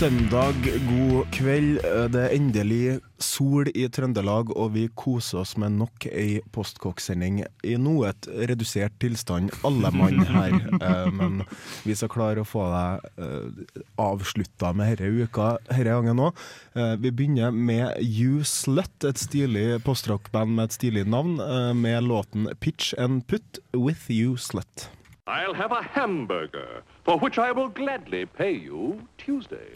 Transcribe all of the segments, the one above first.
Søndag, god kveld. Det er endelig sol i Trøndelag, og vi koser oss med nok ei postkokksending i noe et redusert tilstand, alle mann her. Eh, Men vi skal klare å få deg avslutta med denne uka denne gangen òg. Vi begynner med You Slut, et stilig postrockband med et stilig navn, eh, med låten Pitch and Put with You Slut. I'll have a hamburger, for which I will gladly pay you Tuesday.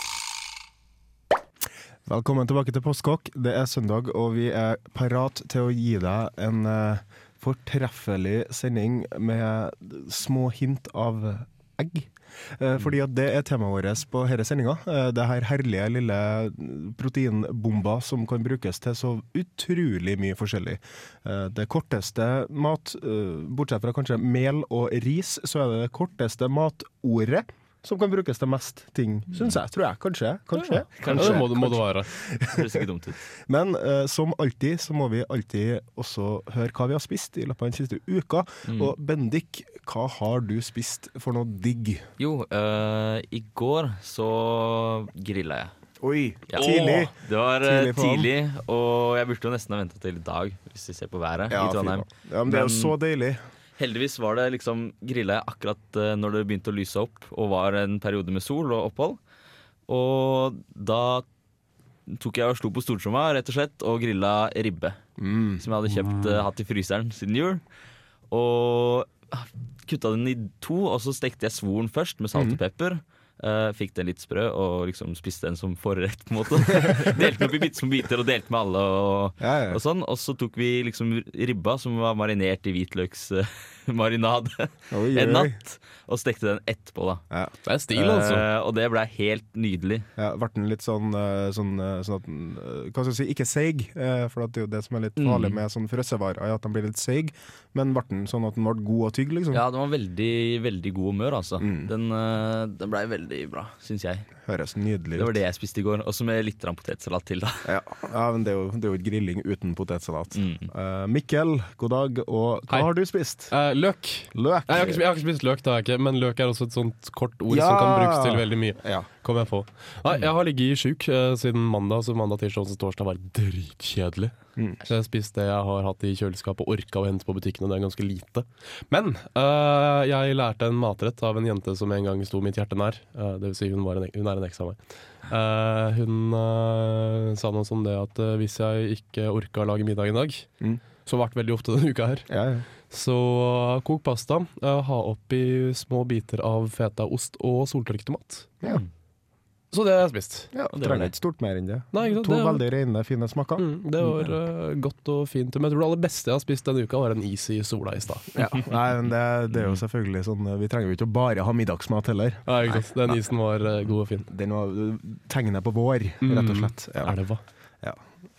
Velkommen tilbake til Postkokk. Det er søndag, og vi er parat til å gi deg en uh, fortreffelig sending med små hint av egg. Eh, fordi at det er temaet vårt på denne sendinga. Eh, det her herlige lille proteinbomber som kan brukes til så utrolig mye forskjellig. Eh, det korteste mat, eh, bortsett fra kanskje mel og ris, så er det det korteste matordet som kan brukes til mest ting, syns jeg. Tror jeg. Kanskje. Kanskje. Ja, det må, det må det være. Høres ikke dumt ut. Men uh, som alltid så må vi alltid også høre hva vi har spist i løpet av den siste uka. Og Bendik, hva har du spist for noe digg? Jo, uh, i går så grilla jeg. Oi, Ja. tidlig! Det var øh, Tidlig tidlig, og jeg burde jo nesten ha venta til i dag, hvis vi ser på været Ja, i Trondheim. ja, men det er jo så deilig. Heldigvis var det liksom grilla jeg akkurat øh, når det begynte å lyse opp, og var en periode med sol og opphold. Og da tok jeg og slo på stortromma rett og slett og grilla ribbe. Mm. Som jeg hadde kjøpt øh, hatt i fryseren siden jul. Og ah, kutta den i to, og så stekte jeg svoren først med Mm. salt og pepper. Eh, fikk den litt sprø og liksom spiste den som forrett. på en måte Delte den opp i bitte små biter og delte med alle. Og, Ja, ja. og sånn Og så tok vi liksom ribba, som var marinert i hvitløksmarinade, uh, oi, en natt. Og stekte den etterpå, da. Ja. Det er stil, altså. Uh, og det blei helt nydelig. Ja, Ble den litt sånn, eh, sånn, eh, sånn at den eh, Hva skal jeg si, ikke seig, eh, for det er jo det som er litt farlig Mm. med sånn frossevarer, er at den blir litt seig. Men ble den sånn at den ble god og tygg, liksom? Ja, den var veldig, veldig god humør, altså. Mm. Den, eh, den blei veldig bra, syns jeg. Høres nydelig ut. Det var det jeg spiste i går. Også med litt potetsalat til, da. Ja, ja men det er, jo, det er jo grilling uten potetsalat. Mm. Uh, Mikkel, god dag, og hva Hei. har du spist? Uh, løk. Løk? Nei, jeg, har ikke, jeg har ikke spist løk, da, jeg ikke, men løk er også et sånt kort ord Ja. som kan brukes til veldig mye. Ja. Kom jeg på. Nei, jeg har ligget sjuk eh, siden mandag, så mandag, tirsdag, onsdag, torsdag var dritkjedelig. Mm. Så jeg har spist det jeg har hatt i kjøleskapet og orka å hente på butikken, og det er ganske lite. Men eh, jeg lærte en matrett av en jente som en gang sto mitt hjerte nær. Eh, det vil si hun, var en, hun er en eks av meg. Eh, hun eh, sa noe som det at eh, hvis jeg ikke orka å lage middag en dag, Mm. som har vært veldig ofte denne uka her, Ja, ja. så kok pasta. Ha oppi små biter av feta ost og soltørketomat. Ja. Så det har jeg spist. ja det trenger ikke stort mer enn det. Nei? To Det var- veldig rene, fine smaker. Mm, det var uh, godt og fint. Men jeg tror det aller beste jeg har spist denne uka, var en is i sola i stad. Ja. Nei, men det, det er jo selvfølgelig sånn Vi trenger jo ikke bare ha middagsmat heller. Ja, ikke sant? Den isen var uh, god og fin. Den var tegnet på vår, rett og slett. Ja. Elva.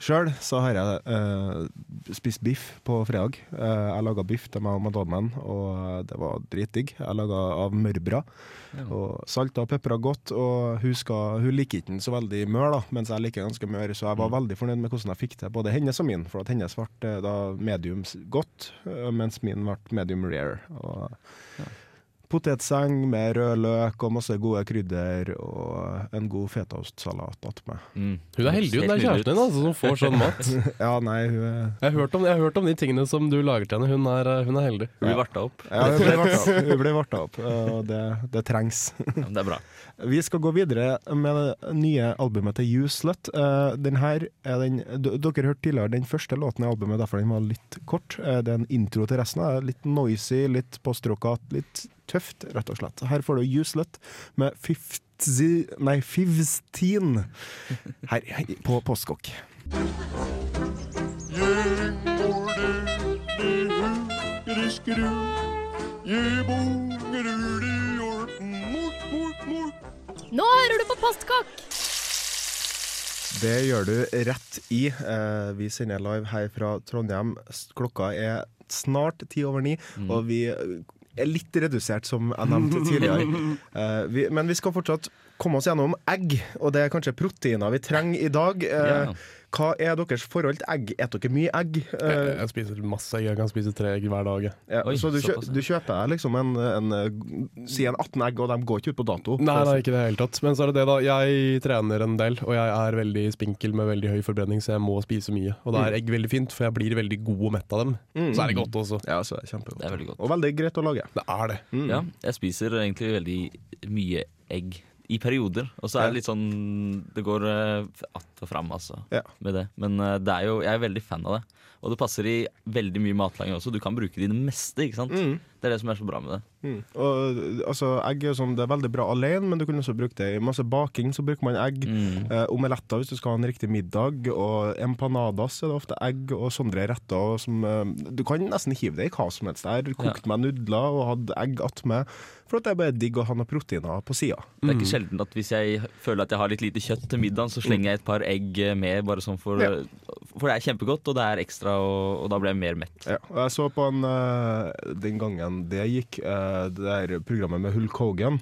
Sjøl så har jeg uh, spist biff på fredag. Uh, jeg laga biff til meg og madammen, og det var dritdigg. Jeg laga av mørbra. Og Salta og pepra godt. Og hun, skal, hun liker ikke den så veldig mør, da, mens jeg liker ganske mør. Så jeg var veldig fornøyd med hvordan jeg fikk til både hennes og min. For at hennes ble eh, da medium godt, eh, mens min ble medium rare. Og Potetseng med rød løk og masse gode krydder og en god fetaostsalat attmed. Mm. Hun er heldig, hun er kjæresten din altså, som får sånn mat. Ja, nei, hun er Jeg har hørt om, jeg har hørt om de tingene som du lager til henne. Hun er, uh, hun er heldig. Hun blir varta opp. Ja, hun blir varta opp, hun blir varta opp og det, det trengs. Ja, det er bra. Vi skal gå videre med det nye albumet til You Uh, den her er den, dere hørte tidligere den første låten i albumet, derfor den var litt kort. Eh, det er en intro til resten. Litt noisy, litt postrockete, litt tøft, rett og slett. Her får du Uselet med 50, nei, 15 her på Postkokk. Nå hører du på Postkokk! Det gjør du rett i. Eh, vi sender live her fra Trondheim. Klokka er snart ti over ni, og vi er litt redusert, som jeg nevnte tidligere. Uh, vi, men vi skal fortsatt komme oss gjennom egg, og det er kanskje proteiner vi trenger i dag. Uh, Ja. Hva er deres forhold til egg? Spiser dere mye egg? Eh, Jeg, jeg spiser masse egg. Jeg kan spise tre egg hver dag. ja, Oi, så du, kjø, du kjøper liksom en, en, Si en 18 egg, og de går ikke ut på dato? Nei, nei, ikke i det hele tatt. Men så er det det, da. Jeg trener en del, og jeg er veldig spinkel med veldig høy forbrenning, så jeg må spise mye. Og da er egg veldig fint, for jeg blir veldig god og mett av dem. Så er det godt også. Ja, så er det kjempegodt. Det er veldig godt. Og veldig greit å lage. Det er det. Ja, jeg spiser egentlig veldig mye egg i perioder. Og så er det litt sånn Det går uh, att og fram, altså, Ja. med det. Men eh, det er jo, jeg er veldig fan av det. Og det passer i veldig mye matlaging også. Du kan bruke det i det meste, ikke sant. Mm. Det er det som er så bra med det. Mm. Og, altså, egg er sånn, det er veldig bra alene, men du kan også bruke det i masse baking. Så bruker man egg. Mm. Eh, omeletter hvis du skal ha en riktig middag. Og empanadas er det ofte egg og sånne retter. Som, eh, du kan nesten hive det i hva som helst. der Kokt med nudler og hatt egg attmed. For at det er bare digg å ha noen proteiner på sida. Det er ikke sjelden at hvis jeg føler at jeg har litt lite kjøtt til middagen, så slenger jeg et par egg med, bare sånn for Ja. For det er kjempegodt, og det er ekstra, og, og da blir jeg mer mett. Ja, og jeg så på en, eh, den gangen det gikk, eh, det der programmet med Hulk Hogan.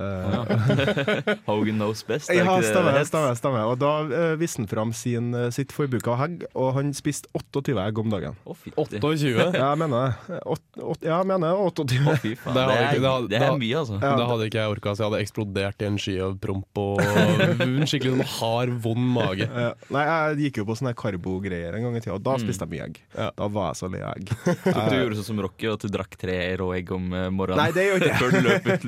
Eh, Hogan knows best. Ja, stemmer, stemmer, stemmer. Og da uh, viste han fram sin, eh, sitt forbruk av egg, og han spiste 28 egg om dagen. Oh, 28? Ja, jeg mener det. Ja, jeg mener 28. Oh, fy faen. Det Det er, det det er mye, altså. Ja, det hadde ikke jeg orka, så jeg hadde eksplodert i en sky av promp og en skikkelig sånn hard, vond mage. Ja. Nei, jeg gikk jo på sånne karbogreier en gang i tida, og da spiste jeg mye egg. Da var jeg så lei egg. Du gjorde sånn som Rocky, at du drakk tre rå egg om eh, morgenen. Nei, det gjør ikke jeg. Før du løp ut.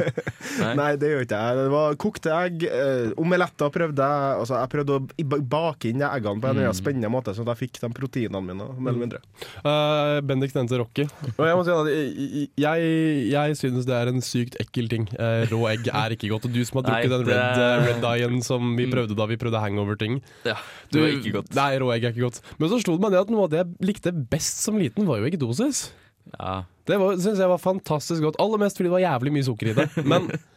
Nei. Nei, det gjør ikke jeg. Det var kokte egg. Eh, omeletter prøvde jeg. Altså, jeg prøvde å bake inn de eggene på en mm. spennende måte, sånn at jeg fikk de proteinene mine. Mer eller mindre. Uh, Bendik nevnte Rocky. Og jeg må si at jeg, jeg, jeg synes det er en sykt ekkel ting. Uh, rå egg er ikke godt. Og du som har drukket Nei, den red, uh, red dye-en som vi prøvde da vi prøvde hangover-ting. Ja, det var ikke godt. Nei, rå egg er ikke godt. Men så slo det meg det at noe av det jeg likte best som liten, var jo eggedosis. Ja. Det syns jeg var fantastisk godt. Aller mest fordi det var jævlig mye sukker i det. Men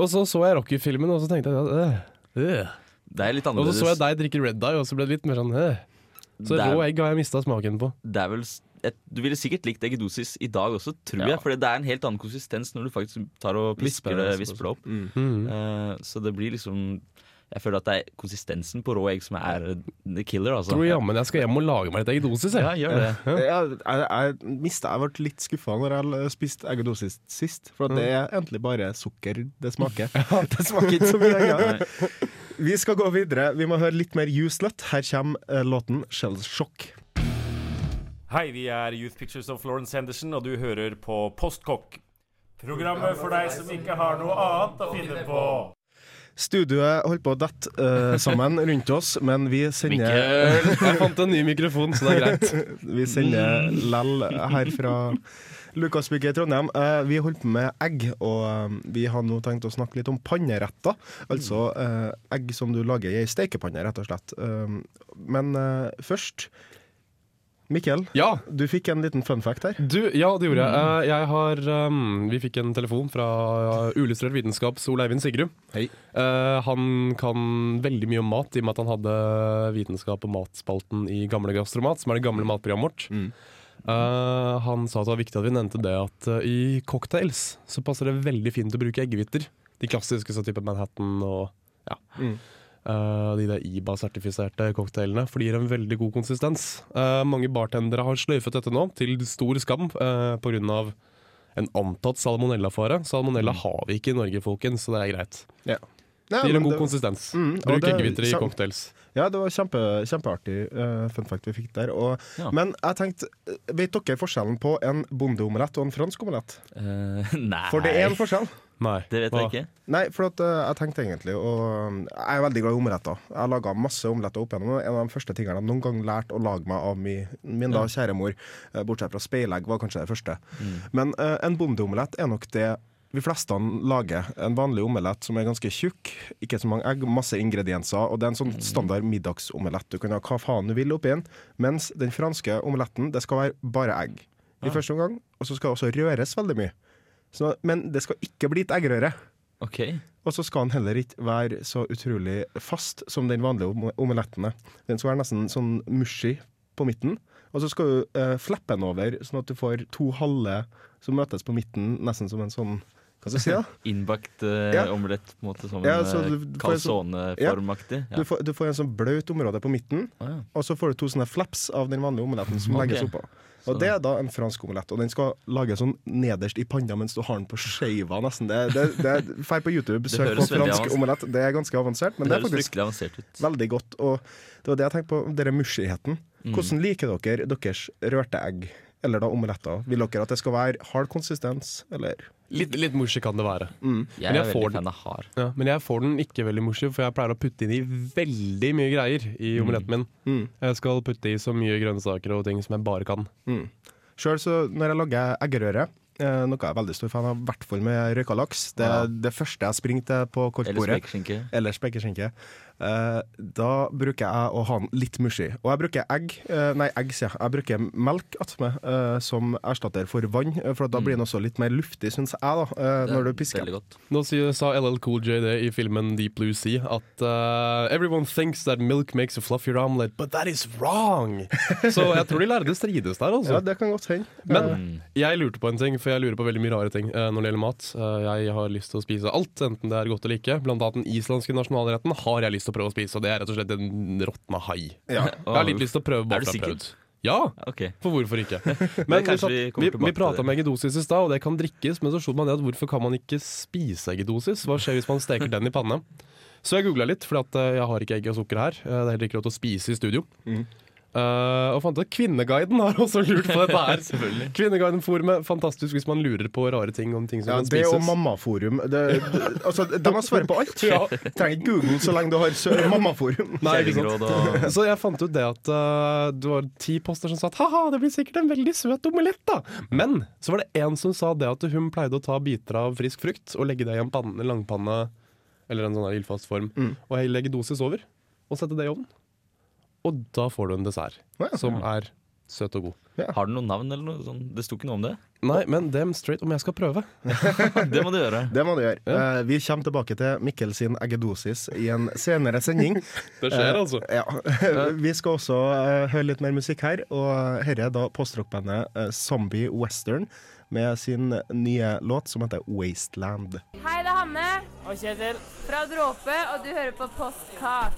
Og så så jeg Rocky-filmen, og så tenkte jeg øh, øh. Det er litt annerledes. Og så så jeg deg drikke Red Eye, og så ble det litt mer sånn øh. Så er- rå egg har jeg mista smaken på. det er vel et, Du ville sikkert likt eggedosis i dag også, tror Ja. jeg. For det er en helt annen konsistens når du faktisk tar og Visper pisker det det, visper det opp. Mm. Eh, så det blir liksom Jeg føler at det er konsistensen på rå egg som er the killer, altså. Tror jammen jeg skal hjem og lage meg litt eggedosis. jeg. Ja, gjør det. Jeg, jeg, jeg, mistet, jeg ble litt skuffa når jeg spiste eggedosis sist, for at det er egentlig bare sukker det smaker. Det smaker ikke så mye egg. Vi skal gå videre. Vi må høre litt mer Uselet. Her kommer eh, låten 'Shell Shock'. Hei, vi er Youth Pictures of Florence Henderson, og du hører på Postkokk. Programmet for deg som ikke har noe annet å finne på. Studioet holdt på å dette uh, sammen rundt oss, men vi sender, Jeg fant en ny mikrofon, så det er greit. vi sender lell her fra Lukasbygget i Trondheim. Uh, vi holder på med egg, og uh, vi har nå tenkt å snakke litt om panneretter. Altså egg som du lager i ei stekepanne, rett og slett. Men først Mikkel, Ja, du fikk en liten fun fact her. du, ja, det gjorde jeg. Eh, jeg har, um, vi fikk en telefon fra Uillustrert vitenskaps Ole Eivind Sigrud. Hei. Eh, han kan veldig mye om mat, i og med at han hadde vitenskap og matspalten i Gamle Gastromat, som er det gamle matprogrammet vårt. Eh, han sa at det var viktig at vi nevnte det at uh, i cocktails så passer det veldig fint å bruke eggehviter. De klassiske, så type Manhattan og ja. Eh, de der IBA-sertifiserte cocktailene, for de gir en veldig god konsistens. Uh, mange bartendere har sløyfet dette nå, til stor skam, uh, pga. en antatt salmonellafare. Salmonella har vi ikke i Norge, folkens, så det er greit. Det gir en god konsistens. Mm, Bruk det- eggehviter i cocktails. Ja, det var kjempe, kjempeartig uh, fun fact vi fikk der. Og, Ja. Men jeg tenkte, eh, vet dere forskjellen på en bondeomelett og en fransk omelett? Uh, nei, For det er en forskjell. Nei. det vet Hva? jeg ikke. Nei, for at, uh, jeg tenkte egentlig og Jeg er veldig glad i omeletter. Jeg har laga masse omeletter opp igjennom. En av de første tingene jeg noen gang lærte å lage meg av min, min da kjære mor, bortsett fra speilegg, var kanskje det første. Men eh, en bondeomelett er nok det vi fleste lager. En vanlig omelett som er ganske tjukk, ikke så mange egg, masse ingredienser. Og det er en sånn standard middagsomelett. Du kan ha hva faen du vil oppi den. Mens den franske omeletten, det skal være bare egg i første omgang. Og så skal det også røres veldig mye. Så, men det skal ikke bli et eggerøre. Ok. Ok. Og så skal den heller ikke være så utrolig fast som den vanlige om- omeletten er. Den skal være nesten sånn mushy på midten. Og så skal du uh, fleppe den over, sånn at du får to halve som møtes på midten, nesten som en sånn Hva skal jeg si, da? Innbakt eh, Ja. omelett, på en måte, som Ja, en så eh, du- du får en sånn- calzone-formaktig. Du, får, du får en sånn blaut område på midten, Å, ja. og så får du to sånne flaps av den vanlige omeletten som Ok. legges oppå. Og det er da en fransk omelett, og den skal lages sånn nederst i panna mens du har den på skeiva, nesten. Det, det, det, Feil på YouTube, søk på høres veldig fransk avansert- omelett. Det er ganske avansert, men Det det er høres faktisk fryktelig avansert ut. veldig godt. Og det var det jeg tenkte på, denne mushigheten. Mm. Hvordan liker dere deres rørte egg? Eller da omeletter? Vil dere at det skal være hard konsistens, eller? Litt, litt mushy kan det være. Jeg Men er jeg får veldig den. fan av hard. Ja, men jeg får den ikke veldig mushy, for jeg pleier å putte inn i veldig mye greier i omeletten min. Mm. Jeg skal putte i så mye grønnsaker og ting som jeg bare kan. Mm. Sjøl så når jeg lager eggerøre, eh, noe jeg er veldig stor fan av, i hvert fall med røyka laks, det er Ja. det første jeg springer til på Eller spekeskinke. Eller spekeskinke. Eh, da bruker jeg å ha den litt mushy. Og jeg bruker egg, eh, nei egg sier jeg, jeg bruker melk attmed eh, som erstatter for vann, for da blir den også litt mer luftig, syns jeg, da, når du pisker. Godt. Nå sier- sa LL Cool J det i filmen Deep Blue Sea, at uh, everyone thinks that milk makes a fluffier omelette, but that is wrong! Så jeg tror de lærde strides der, altså. Ja, det kan godt hende. Men Mm. jeg lurte på en ting, for jeg lurer på veldig mye rare ting når det gjelder mat. Jeg har lyst til å spise alt, enten det er godt eller ikke. Blant annet den islandske nasjonalretten har jeg lyst til å prøve å spise, og det er rett og slett en råtna hai. Ja. Jeg har litt lyst til å prøve Er bare du for å prøvd. Ja, okay. for hvorfor ikke? Men vi, vi vi, prata om eggedosis i stad, og det kan drikkes, men så slo man det at hvorfor kan man ikke spise eggedosis? Hva skjer hvis man steker den i panne? Så jeg googla litt, for jeg har ikke egg og sukker her. Eh, Det er heller ikke lov til å spise i studio. Mm. Eh, og fant ut at Kvinneguiden har også lurt på dette her. Kvinneguiden-forumet, fantastisk hvis man lurer på rare ting om ting som Ja, kan det og Mammaforum. Det, altså, de har svaret på alt. Ja. Trenger ikke Google så lenge du har Mammaforum. Nei, ikke sant? Så jeg fant ut det at uh, det var ti poster som sa at haha, det blir sikkert en veldig søt omelett, da. Men så var det en som sa det at hun pleide å ta biter av frisk frukt og legge det i en panne, langpanne eller en sånn ildfast form, Mm. og legge dosis over og sette det i ovnen. Og da får du en dessert Ja. som er søt og god. Har du noe navn eller noe sånt? Det sto ikke noe om det. Nei, men dem straight om jeg skal prøve. Det må du gjøre. Det må du gjøre. Ja. Uh, vi kommer tilbake til Mikkel sin eggedosis i en senere sending. Det skjer, altså. Ja. Vi skal også uh, høre litt mer musikk her, og dette er da postrockbandet uh, Zombie Western med sin nye låt som heter Wasteland. Hei, det er Hanne. Og Kjetil. Fra Dråpe, og du hører på Postkak.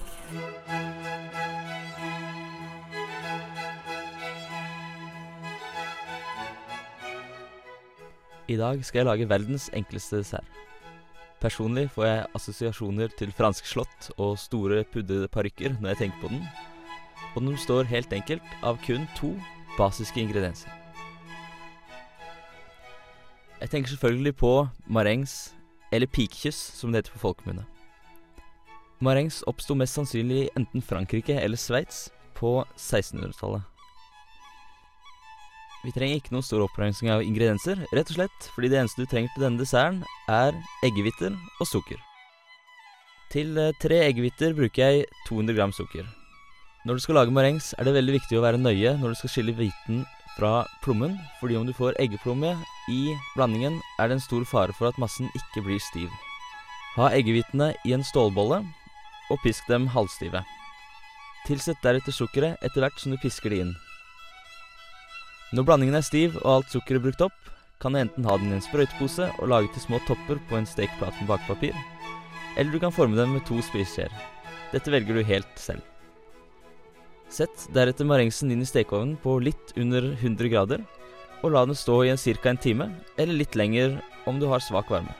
I dag skal jeg lage verdens enkleste dessert. Personlig får jeg assosiasjoner til fransk slott og store puddede parykker når jeg tenker på den, og den består helt enkelt av kun to basiske ingredienser. Jeg tenker selvfølgelig på marengs, eller pikekyss som det heter på folkemunne. Marengs oppsto mest sannsynlig i enten Frankrike eller Sveits på 1600-tallet. Vi trenger ikke noen stor oppramsing av ingredienser, rett og slett fordi det eneste du trenger til denne desserten, er eggehviter og sukker. Til eh, tre eggehviter bruker jeg 200 gram sukker. Når du skal lage marengs, er det veldig viktig å være nøye når du skal skille hviten fra plommen, fordi om du får eggeplomme i blandingen, er det en stor fare for at massen ikke blir stiv. Ha eggehvitene i en stålbolle, og pisk dem halvstive. Tilsett deretter sukkeret etter hvert som du pisker det inn. Når blandingen er stiv og alt sukkeret er brukt opp, kan du enten ha den i en sprøytepose og lage til små topper på en stekeplate med bakepapir, eller du kan forme dem med to spiseskjeer. Dette velger du helt selv. Sett deretter marengsen inn i stekeovnen på litt under 100 grader, og la den stå i ca. en time, eller litt lenger om du har svak varme.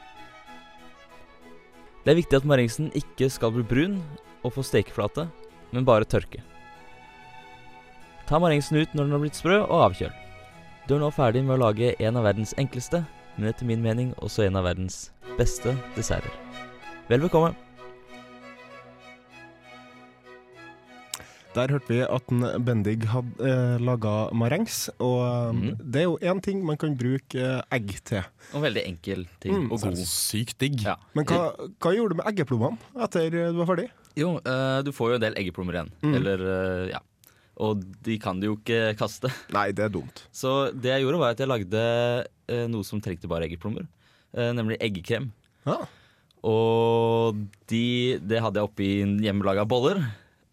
Det er viktig at marengsen ikke skal bli brun og få stekeflate, men bare tørke. Ta marengsen ut når den har blitt sprø, og avkjøl. Du er nå ferdig med å lage en av verdens enkleste, men etter min mening også en av verdens beste desserter. Vel bekomme. Der hørte vi at en Bendig hadde eh, laga marengs, og Mhm. det er jo én ting man kan bruke eh, egg til. Og veldig enkel ting. Mm. og god. sykt digg. Ja. Men hva, hva gjorde du med eggeplommene etter du var ferdig? Jo, eh, du får jo en del eggeplommer igjen. Mm. Eller, eh, ja. Og de kan du jo ikke kaste. Nei, det er dumt. Så det jeg gjorde, var at jeg lagde eh, noe som trengte bare eggeplommer. eh, nemlig eggekrem. Ja. Og de, det hadde jeg oppi hjemmelaga boller,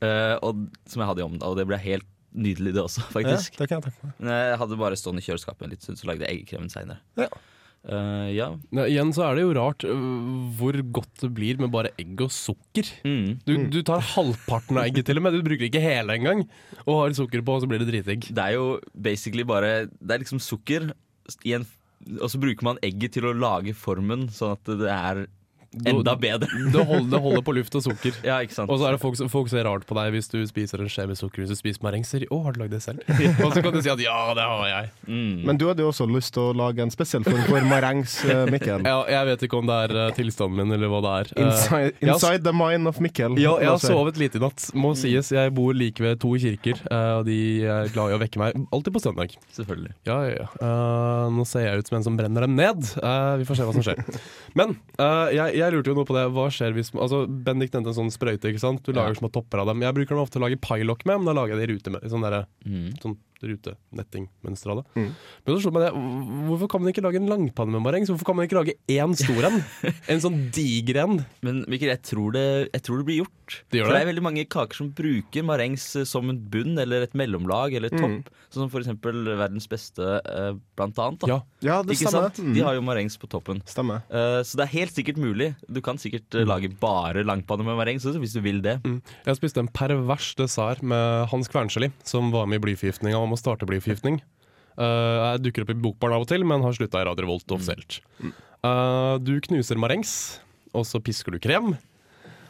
eh, og, som jeg hadde i ovnen. Og det ble helt nydelig, det også, faktisk. Ja, det kan jeg tenke meg. Men jeg hadde bare stående i kjøleskapet stund, så lagde jeg eggekremen seinere. Ja. Ja. Ja, igjen så er det jo rart uh, hvor godt det blir med bare egg og sukker. Mm. Du, du tar halvparten av egget til og med, du bruker ikke hele engang. Og har sukker på, og så blir det dritegg. Det er jo basically bare Det er liksom sukker i en og så bruker man egget til å lage formen, sånn at det er enda bedre. Det holder, det holder på luft og sukker. Ja, ikke sant? Og så er det folk, som- folk ser rart på deg hvis du spiser en skje med sukker hvis du spiser marengser. 'Å, har du lagd det selv?' Og så kan du si at 'ja, det har jeg'. mm. Men du hadde jo også lyst til å lage en spesiell form for marengs, eh, Mikkel. Ja, jeg vet ikke om det er eh, tilstanden min eller hva det er. Eh, Inside, har- inside the mind of Mikkel. Ja, jeg har sovet lite i natt, må sies. Jeg bor like ved to kirker, og de er glad i å vekke meg. Alltid på søndag. Selvfølgelig. Ja, ja, ja. Uh, nå ser jeg ut som en som brenner dem ned. Uh, vi får se hva som skjer. Men eh, jeg, jeg lurte jo noe på det. Hva skjer hvis altså, Bendik nevnte en sånn sprøyte. ikke sant? Du lager små topper av dem. Jeg bruker dem ofte til å lage pailokk med, men da lager jeg det i rute med, sånn, der, Mm. sånn rutenettingmønster av det. Mm. Men så slo meg det, hvorfor kan man ikke lage en langpanne med marengs? Hvorfor kan man ikke lage én stor en? En sånn diger en? Men Mikkel, jeg tror, det, jeg tror det blir gjort. Det gjør for det det? er veldig mange kaker som bruker marengs eh, som en bunn eller et mellomlag eller topp. Mm. Sånn som for eksempel verdens beste, eh, blant annet. Da. Ja. Ja, det Ikke stemmer. sant? Mm. De har jo marengs på toppen. Stemmer. Eh, så det er helt sikkert mulig. Du kan sikkert Mm. eh, lage bare langpanne med marengs hvis du vil det. Mm. Jeg spiste en pervers dessert med Hans Kvernsli, som var med i blyforgiftninga om å starte blyforgiftning. Uh, jeg dukker opp i Bokbarn av og til, men har slutta i Radio Revolt offisielt. Uh, du knuser marengs, og så pisker du krem.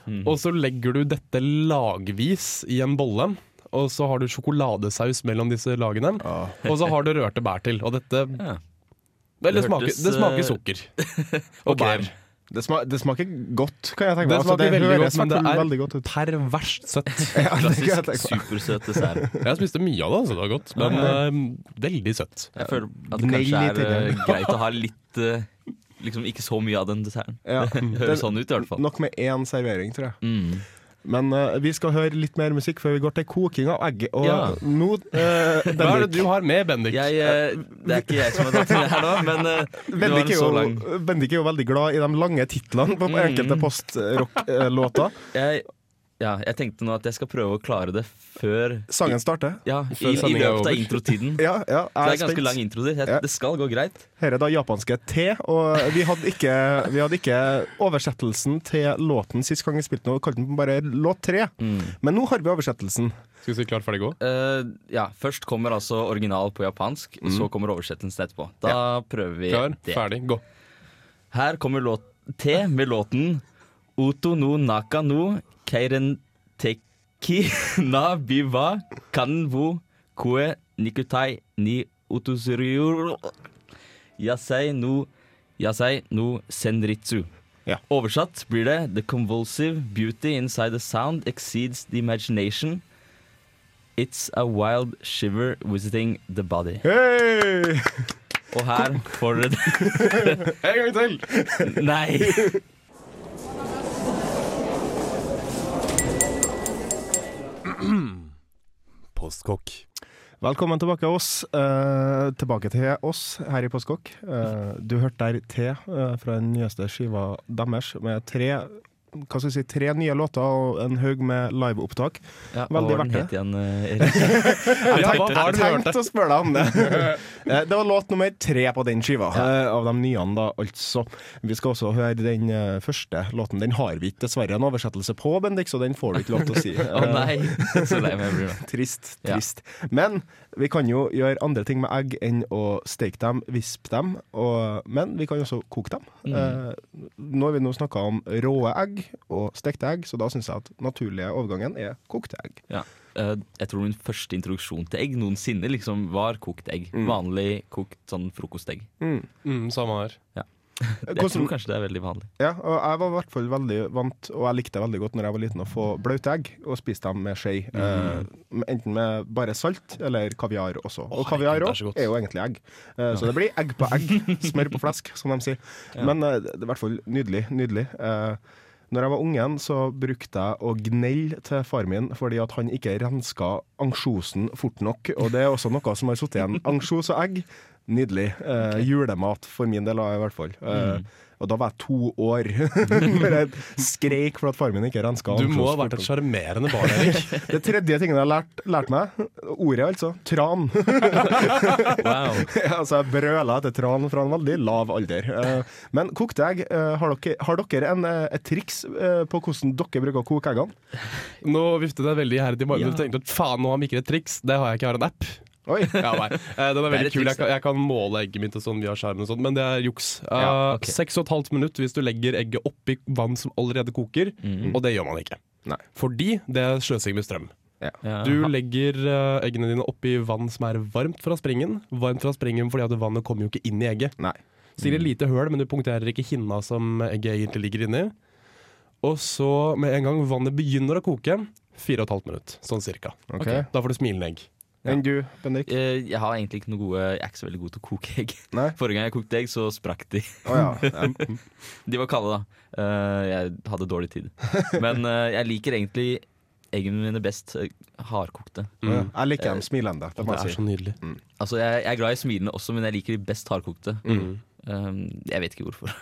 Mm. Og så legger du dette lagvis i en bolle. Og så har du sjokoladesaus mellom disse lagene. Og så har du rørte bær til. Og dette Ja. Det, Det smaker, hørtes, det smaker eh, sukker. Og bær. Det, sma det smaker godt, kan jeg tenke meg. Det Altså, smaker veldig høres godt, men det er- veldig godt ut. Perverst søtt. Ja, det Klassisk supersøt dessert. Jeg spiste mye av det, så det var godt. Men eh, veldig søtt. Jeg føler at det kanskje er det. eh, greit å ha litt eh, Liksom ikke så mye av den desserten. Ja. Det høres sånn ut i hvert fall. Nok med én servering, tror jeg. Mm. Men uh, vi skal høre litt mer musikk før vi går til koking av egg. Og Ja. nå eh, Hva er det du har med, Bendik? Jeg, uh, det er ikke jeg som har tatt det her nå, men Bendik, en er så jo, lang Bendik er jo veldig glad i de lange titlene på Mm. enkelte postrock-låter. jeg, ja, jeg tenkte nå at jeg skal prøve å klare det før Sangen starter. Ja, i, Før i er løpet av introtiden. Ja, ja, det er jeg er ganske spent. lang intro. Det, Ja. det skal gå greit. Her er da japanske T, og vi hadde ikke, vi hadde ikke oversettelsen til låten sist gang vi spilte den, og kalte den bare låt tre. Mm. Men nå har vi oversettelsen. Skal vi si klar, ferdig, gå? Uh, ja, Først kommer altså original på japansk, så kommer oversettelsen etterpå. Da prøver vi Klar, det. ferdig, gå. Her kommer låt T med låten Oto no naka no keiren teki na biva kanvu kue nikutai ni otosuryu yasei no yasei no senritsu. Ja. Oversatt blir det The convulsive beauty inside the sound exceeds the imagination. It's a wild shiver visiting the body. Hey! Og her får dere det. En gang til! Nei! Postkokk. Velkommen tilbake, oss. Eh, tilbake til oss her i Postkokk. Eh, du hørte der T eh, fra den nyeste skiva deres med tre hva skal jeg si, tre nye låter og en haug med liveopptak. Ja, Veldig verdt det. igjen, eh, Erik? Jeg tenkte, jeg tenkte å spørre deg om det. Eh, det var låt nummer tre på den skiva, ja. av de nye, da, altså. Vi skal også høre den eh, første låten. Den har vi ikke dessverre en oversettelse på, Bendik, så den får du ikke lov til å si. Å oh, nei, så lei meg blir nå. Trist, Ja. trist. Men vi kan jo gjøre andre ting med egg enn å steke dem, vispe dem, og, men vi kan også koke dem. Mm. Eh, har vi nå snakka om råe egg og stekte egg, så da syns jeg at naturlige overgangen er kokte egg. Ja. Eh, jeg tror min første introduksjon til egg noensinne liksom var kokt egg. Mm. Vanlig kokt sånn frokostegg. Mm, samme her. Jeg Hvordan- tror kanskje det er veldig vanlig. Ja, og jeg var i hvert fall veldig vant, og jeg likte veldig godt når jeg var liten, å få blaute egg og spise dem med skje. Eh, enten med bare salt eller kaviar også. Og kaviar òg er også er jo egentlig egg. Eh, Så det blir egg på egg. Smør på flesk, som de sier. Ja. Men eh, det er i hvert fall nydelig. Nydelig. Eh, Når jeg var ungen, så brukte jeg å gnelle til far min fordi at han ikke renska ansjosen fort nok. Og det er også noe som har sittet igjen. Ansjos og egg, nydelig. Eh, julemat for min del, i hvert fall. Eh, Og da var jeg to år. for jeg skreik for at faren min ikke renska. Du må ha vært et sjarmerende barn, Erik. Det tredje tingen jeg har lært, lært meg, ordet altså, tran. Wow. altså, jeg brøla etter tran fra en veldig lav alder. Eh, Men kokte egg, eh, har dere, har dere en, eh, et triks på hvordan dere bruker å koke eggene? Nå viftet jeg veldig iherdig i magen. Ja. og tenkte at faen, nå har ikke et triks. Det har jeg ikke, jeg har en app. Oi. Ja, nei. Eh, Den er veldig et kul. Jeg kan, jeg kan måle egget mitt og sånn via skjermen, og sånt, men det er juks. Eh, Ja, ok. Seks og et halvt minutt hvis du legger egget oppi vann som allerede koker, Mm. og det gjør man ikke. Nei. Fordi det er sløsing med strøm. Ja. Du legger eh, eggene dine oppi vann som er varmt fra springen. Varmt fra springen fordi at vannet kommer jo ikke inn i egget. Nei. Så gir det lite høl, men du punkterer ikke hinna som egget egentlig ligger inni. Og så, med en gang vannet begynner å koke, fire og et halvt minutt, sånn cirka. Ok. Da får du smilende egg. Enn du, Bendik? Eh, Jeg har egentlig ikke noe gode Jeg er ikke så veldig god til å koke egg. Nei? Forrige gang jeg kokte egg, så sprakk de. Oh, ja. ja. De var kalde, da. Eh, Jeg hadde dårlig tid. Men eh, jeg liker egentlig eggene mine best hardkokte. Mm. Mm. Jeg liker dem smilende, det Det er så nydelig. Altså, jeg, jeg er glad i smilende også, men jeg liker de best hardkokte. Mm. Eh, Jeg vet ikke hvorfor.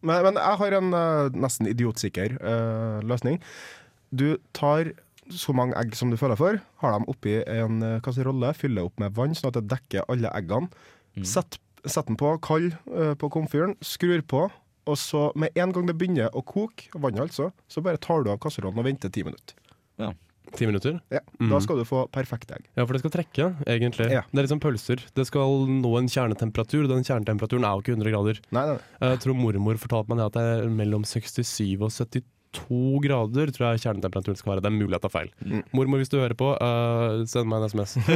Men, men jeg har en uh, nesten idiotsikker uh, løsning. Du tar så mange egg som du føler for, har dem oppi en uh, kasserolle, fyller opp med vann sånn at det dekker alle eggene. Sett, sett den på kald eh, på komfyren, skrur på, og så med en gang det begynner å koke, vannet altså, så bare tar du av kasserollen og venter ti minutter. Ja. Ti minutter? Ja, Mm. Da skal du få perfekte egg. Ja, for det skal trekke, egentlig. Ja. Det er litt som pølser. Det skal nå en kjernetemperatur, og den kjernetemperaturen er jo ikke 100 grader. Nei, nei. Jeg tror mormor fortalte meg det at det er mellom 67 og 72 grader tror jeg kjernetemperaturen skal være. Det er mulig jeg tar feil. Mm. Mormor, hvis du hører på, uh, send meg en SMS.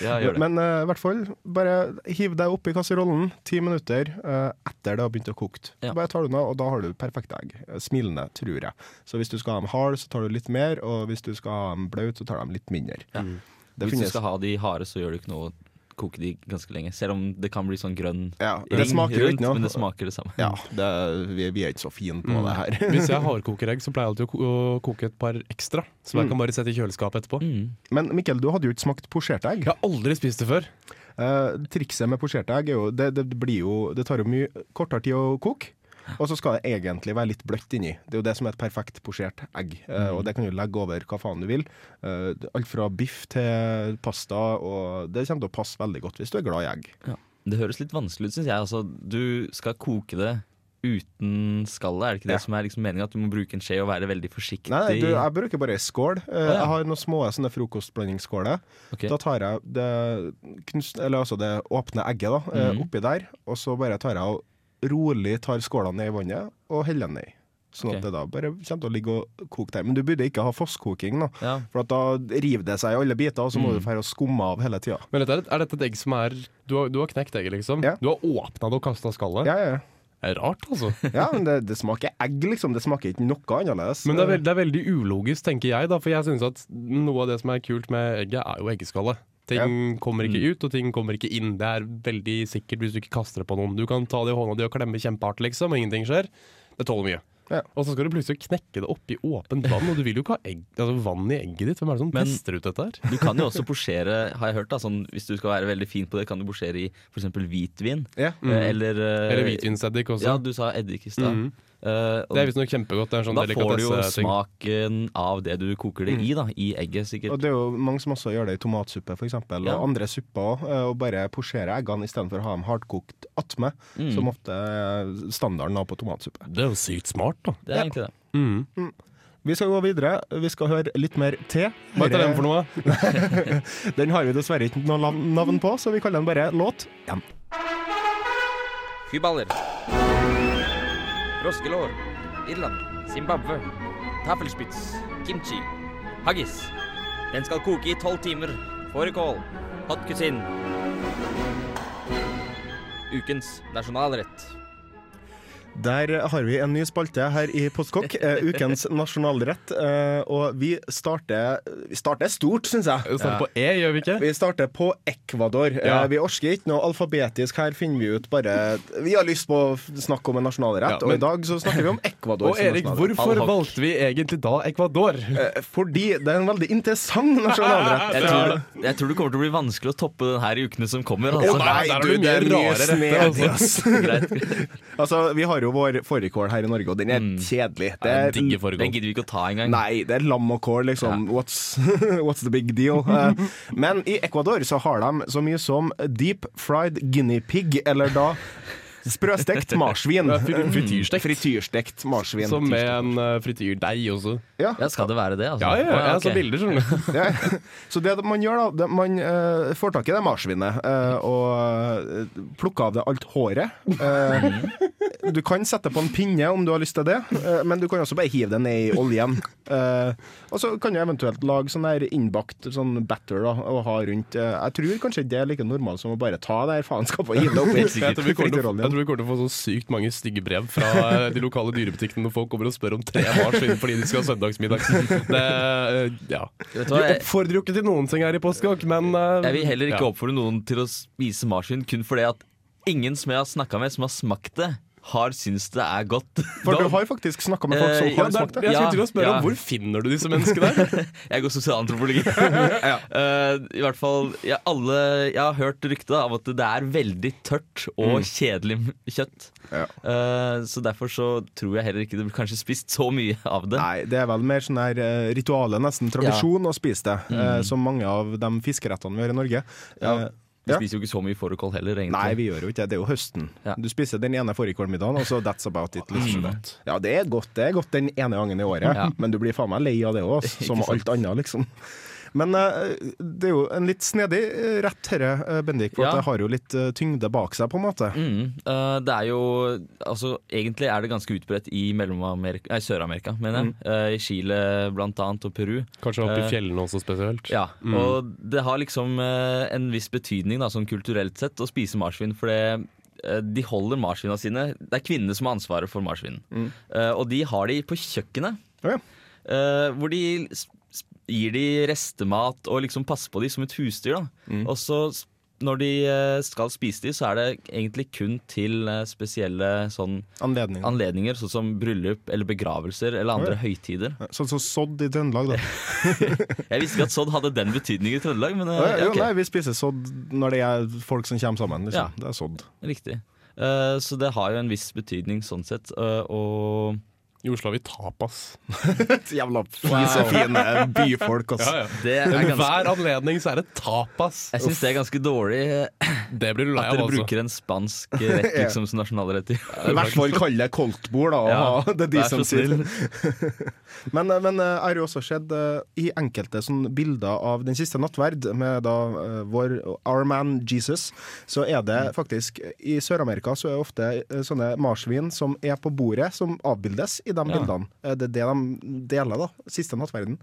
Ja, gjør det. Men i i hvert fall, bare hiv deg oppi kasserollen ti minutter uh, etter det har begynt å koke. Ja. Bare tar du den og da har du perfekte egg. Eh, Smilende, tror jeg. Så hvis du skal ha dem hard, så tar du litt mer, og hvis du skal ha dem blaut, så tar du dem litt mindre. Ja. Det Hvis du skal ha de harde, så gjør du ikke noe koke de ganske lenge. Selv om det kan bli sånn grønn ja, ring smaker rundt, noe. men det smaker det samme. Ja, det, vi, vi er ikke så fine på det her. Hvis jeg hardkoker egg, så pleier jeg alltid å koke et par ekstra. Som jeg Mm. kan bare sette i kjøleskapet etterpå. Mm. Men Mikkel, du hadde jo ikke smakt posjerte egg. Jeg har aldri spist det før. Uh, trikset med posjerte egg er jo det, det blir jo Det tar jo mye kortere tid å koke. Og så skal det egentlig være litt bløtt inni. Det er jo det som er et perfekt posjert egg. Eh, og det kan du legge over hva faen du vil. Eh, alt fra biff til pasta, og det kommer til å passe veldig godt hvis du er glad i egg. Det høres litt vanskelig ut, syns jeg. Altså, du skal koke det uten skallet, er det ikke det Ja. som er liksom meningen? At du må bruke en skje og være veldig forsiktig? Nei, du, jeg bruker bare ei skål. Ah, ja. Jeg har noen små sånne frokostblandingsskåler. Okay. Da tar jeg det, eller altså det åpne egget da, mm Mhm. oppi der, og så bare tar jeg og rolig tar skåla ned i vannet og heller den ned. Sånn at det da bare kommer til å ligge og koke der. Men du burde ikke ha fosskoking, da. Ja. For at da river det seg i alle biter, og så må Mm. du fære og skumme av hele tida. Men dette er, er dette et egg som er Du har, du har knekt egget, liksom? Ja. Du har åpna det og kasta skallet? Ja, ja. Det er rart, altså. ja, men det, det smaker egg, liksom. Det smaker ikke noe annerledes. Men det er, veld, det er veldig ulogisk, tenker jeg, da. For jeg syns at noe av det som er kult med egget, er jo eggeskallet. Ting kommer ikke ut, og ting kommer ikke inn. Det er veldig sikkert hvis du ikke kaster det på noen. Du kan ta det i hånda di og klemme kjempehardt, liksom, og ingenting skjer. Det tåler mye. Ja. Og så skal du plutselig knekke det opp i åpent vann, og du vil jo ikke ha egg, altså vann i egget ditt. Hvem er det som Men- tester ut dette her? Du kan jo også posjere, har jeg hørt, da, sånn, hvis du skal være veldig fin på det, kan du posjere i f.eks. hvitvin. Ja. Mm. Eller, eh, Eller hvitvinseddik også. Ja, du sa eddik i stad. Mhm. Eh, og Det er visstnok kjempegodt. Det er en sånn da får du jo smaken av det du koker det i, da. I egget, sikkert. Og det er jo mange som også gjør det i tomatsuppe, for eksempel, Ja. og andre supper òg. Og bare posjere eggene istedenfor å ha dem hardkokt attmed, Mm. som ofte er standarden da på tomatsuppe. Det er jo sykt smart, da. Det er egentlig det. Mm. Vi skal gå videre. Vi skal høre litt mer te. Hva heter den for noe? Den har vi dessverre ikke noe navn på, så vi kaller den bare Låt 1. Kyballer. Froskelår. Irland. Zimbabwe. taffelspitz, Kimchi. Haggis. Den skal koke i tolv timer. Fårikål. Hot cuisine. Ukens nasjonalrett. Der har vi en ny spalte her i Postkokk, eh, ukens nasjonalrett. Eh, og vi starter, vi starter stort, syns jeg. Vi starter på E, gjør vi ikke? Vi starter på Ecuador. Ja. Eh, vi orsker ikke noe alfabetisk. Her finner vi ut bare Vi har lyst på å snakke om en nasjonalrett, Ja, men- og i dag så snakker vi om Ecuador. Og Erik, hvorfor valgte vi egentlig da Ecuador? Eh, Fordi det er en veldig interessant nasjonalrett. Jeg tror, jeg tror det kommer til å bli vanskelig å toppe den her i ukene som kommer. Altså. Oh, nei, du, det er mye mye rare retter, altså. Altså, vi har jo vår fårikål her i Norge, og den er kjedelig. Det er, Den gidder vi ikke å ta engang. nei, det er lam og kål, liksom. What's, what's the big deal? Eh, Men i Ecuador så har de så mye som deep fried guinea pig, eller da sprøstekt marsvin. Frityrstekt. Frityrstekt marsvin. Som med en uh, frityrdeig også. Ja. Ja, skal det være det, altså? Ja, ja, ja, jeg ok. så bilder, skjønner. Ja. Så det man gjør da, det, man uh, får tak i det marsvinet uh, og eh, plukker av det alt håret. Uh, du kan sette på en pinne om du har lyst til det, eh, men du kan også bare hive det ned i oljen. Eh, og så kan du eventuelt lage sånn der innbakt sånn batter da, og ha rundt. eh, jeg tror kanskje det er like normalt som å bare ta det her faenskapet og hive det oppi. Frityroljen. Tror vi kommer til å få så sykt mange stygge brev fra eh, de lokale dyrebutikkene når folk kommer og spør om tre marsvin fordi de skal ha søndagsmiddag. Det, eh, ja. Vi oppfordrer jo ikke til noen ting her i Postkokk, men eh, jeg vil heller ikke ja. oppfordre noen til å spise marsvin kun fordi at ingen som jeg har snakka med som har smakt det, har syntes det er godt. For du har faktisk snakka med folk som Eh, har Ja, det smakt det. jeg skulle til å spørre Ja, om. Hvor finner du disse menneskene? Jeg går sosialantropologi. Eh, I hvert fall jeg, alle, jeg har hørt ryktet av at det er veldig tørt og kjedelig kjøtt. Ja. Uh, så derfor så tror jeg heller ikke det blir kanskje spist så mye av det. Nei, det er vel mer sånn her uh, rituale, nesten tradisjon, å spise det. Mm. som mange av de fiskerettene vi har i Norge. Ja. Vi ja. spiser jo ikke så mye fårikål heller, egentlig. Nei, vi gjør jo ikke det. Det er jo høsten. Ja. Du spiser den ene fårikålmiddagen, og så that's about it. Liksom. Mm. Ja, det er godt det er godt den ene gangen i året, men du blir faen meg lei av det òg, som alt annet, liksom. Men eh, det er jo en litt snedig eh, rett, herre, eh, Bendik, for Ja. at det har jo litt tyngde bak seg, på en måte. Mm, eh, det er jo Altså, egentlig er det ganske utbredt i Sør-Amerika, mener jeg. Eh, I Chile blant annet, og Peru. Kanskje oppe i fjellene også spesielt. Ja, og det har liksom en viss betydning da, sånn kulturelt sett å spise marsvin, for det de holder marsvinene sine Det er kvinnene som har ansvaret for marsvinen. Mm. Uh, og de har de på kjøkkenet, Ja. uh, hvor de gir de restemat og liksom passer på de som et husdyr. Da. Og så når de eh, skal spise de, så er det egentlig kun til eh, spesielle sånn anledninger. anledninger, sånn som bryllup eller begravelser eller andre Oi. høytider. Sånn som sodd i Trøndelag, da. Jeg visste ikke at sodd hadde den betydningen i Trøndelag, men oh, ja, okay. jo. Nei, vi spiser sodd når det er folk som kommer sammen. Liksom. Ja. Det er sodd. Riktig. Uh, så det har jo en viss betydning sånn sett. Uh, og I Oslo har vi tapas. Jævla fine byfolk, altså. det er ganske, hver anledning så er det tapas. jeg syns det er ganske dårlig eh, Det blir du lei at dere altså. bruker en spansk rett liksom, som nasjonalrett. i. Hvert fall kalle det koltbord, da. Ja, det er de som sier men men eh, jeg har jo også sett eh, i enkelte sånn bilder av Den siste nattverd, med da eh, vår Our Man Jesus, så er det Mm. faktisk I Sør-Amerika så er det ofte eh, sånne marsvin som er på bordet, som avbildes i de Ja. bildene. Eh, Det er det de deler, da. Siste nattverden.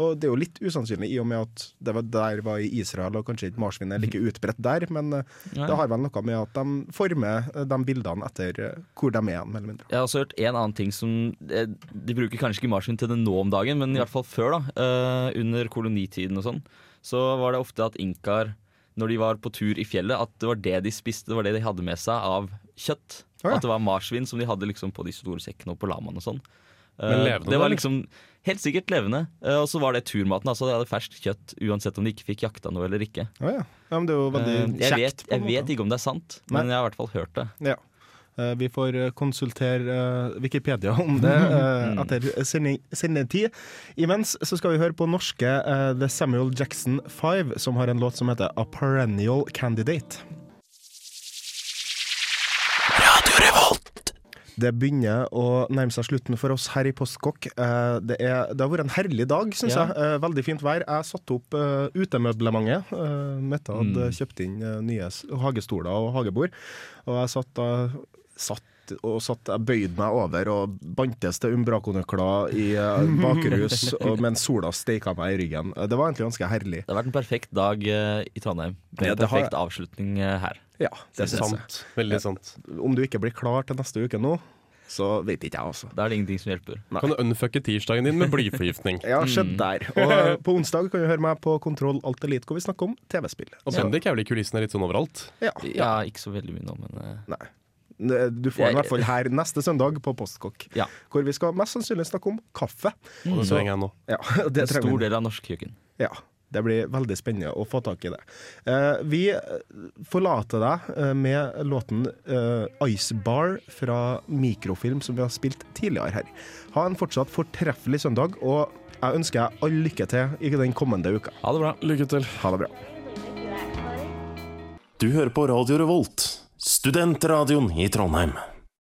Og det er jo litt usannsynlig i og med at det var der var i Israel, og kanskje ikke marsvin er like utbredt der, men eh, det har vel noe med at de former eh, de bildene etter hvor de er, mer eller mindre. Jeg har også hørt en annen ting som De bruker kanskje ikke marsvin til det nå om dagen, men i hvert fall før, da. under kolonitiden og sånn, så var det ofte at inkaer, når de var på tur i fjellet, at det var det de spiste, det var det de hadde med seg av kjøtt. Oh, ja. At det var marsvin som de hadde liksom på de store sekkene og på lamaen og sånn. Eh, levende, det var liksom Helt sikkert levende. Eh, og så var det turmaten. Altså de hadde ferskt kjøtt uansett om de ikke fikk jakta noe eller ikke. Oh, ja. ja men det er jo veldig kjekt jeg vet, jeg vet ikke om det er sant, men jeg har i hvert fall hørt det. Ja. Eh, Vi får eh, konsultere eh, Wikipedia om det eh, etter sendetid. Imens så skal vi høre på norske The Samuel Jackson 5, som har en låt som heter A Perennial Candidate. Det begynner å nærme seg slutten for oss her i Postkokk. Eh, Det, er, det har vært en herlig dag, syns Ja. jeg. Veldig fint vær. Jeg satte opp utemøblementet. Mette hadde kjøpt inn nye hagestoler og hagebord. Og jeg satt da satt og satt, jeg bøyde meg over og bantes til umbrakonøkler i uh, bakrus og, mens sola steika meg i ryggen. Eh, Det var egentlig ganske herlig. Det har vært en perfekt dag eh, i Trondheim. Med Ja, en perfekt har- avslutning eh, her. Ja, det jeg. Sant. Veldig sant. Om du ikke blir klar til neste uke nå, så vet ikke jeg, altså. Da er det ingenting som hjelper. Kan du unfucke tirsdagen din med blyforgiftning? Ja, skjedd der. Og på onsdag kan du høre meg på Kontroll Alt Elite, hvor vi snakker om TV-spill. Og Bendik er vel i kulissene litt sånn overalt? Ja, Ja, ikke så veldig mye nå, men eh, Nei. Du får den i hvert fall her neste søndag på Postkokk, Ja. hvor vi skal mest sannsynlig snakke om kaffe. Og det trenger jeg nå. Ja, det En stor del av norsk kjøkken. Ja, det blir veldig spennende å få tak i det. Eh, vi eh, forlater deg eh, med låten eh, Ice Bar fra Mikrofilm, som vi har spilt tidligere her. Ha en fortsatt fortreffelig søndag, og jeg ønsker deg all lykke til i den kommende uka. Ha det bra. Lykke til. Ha det bra. Du hører på Radio Revolt, studentradioen i Trondheim.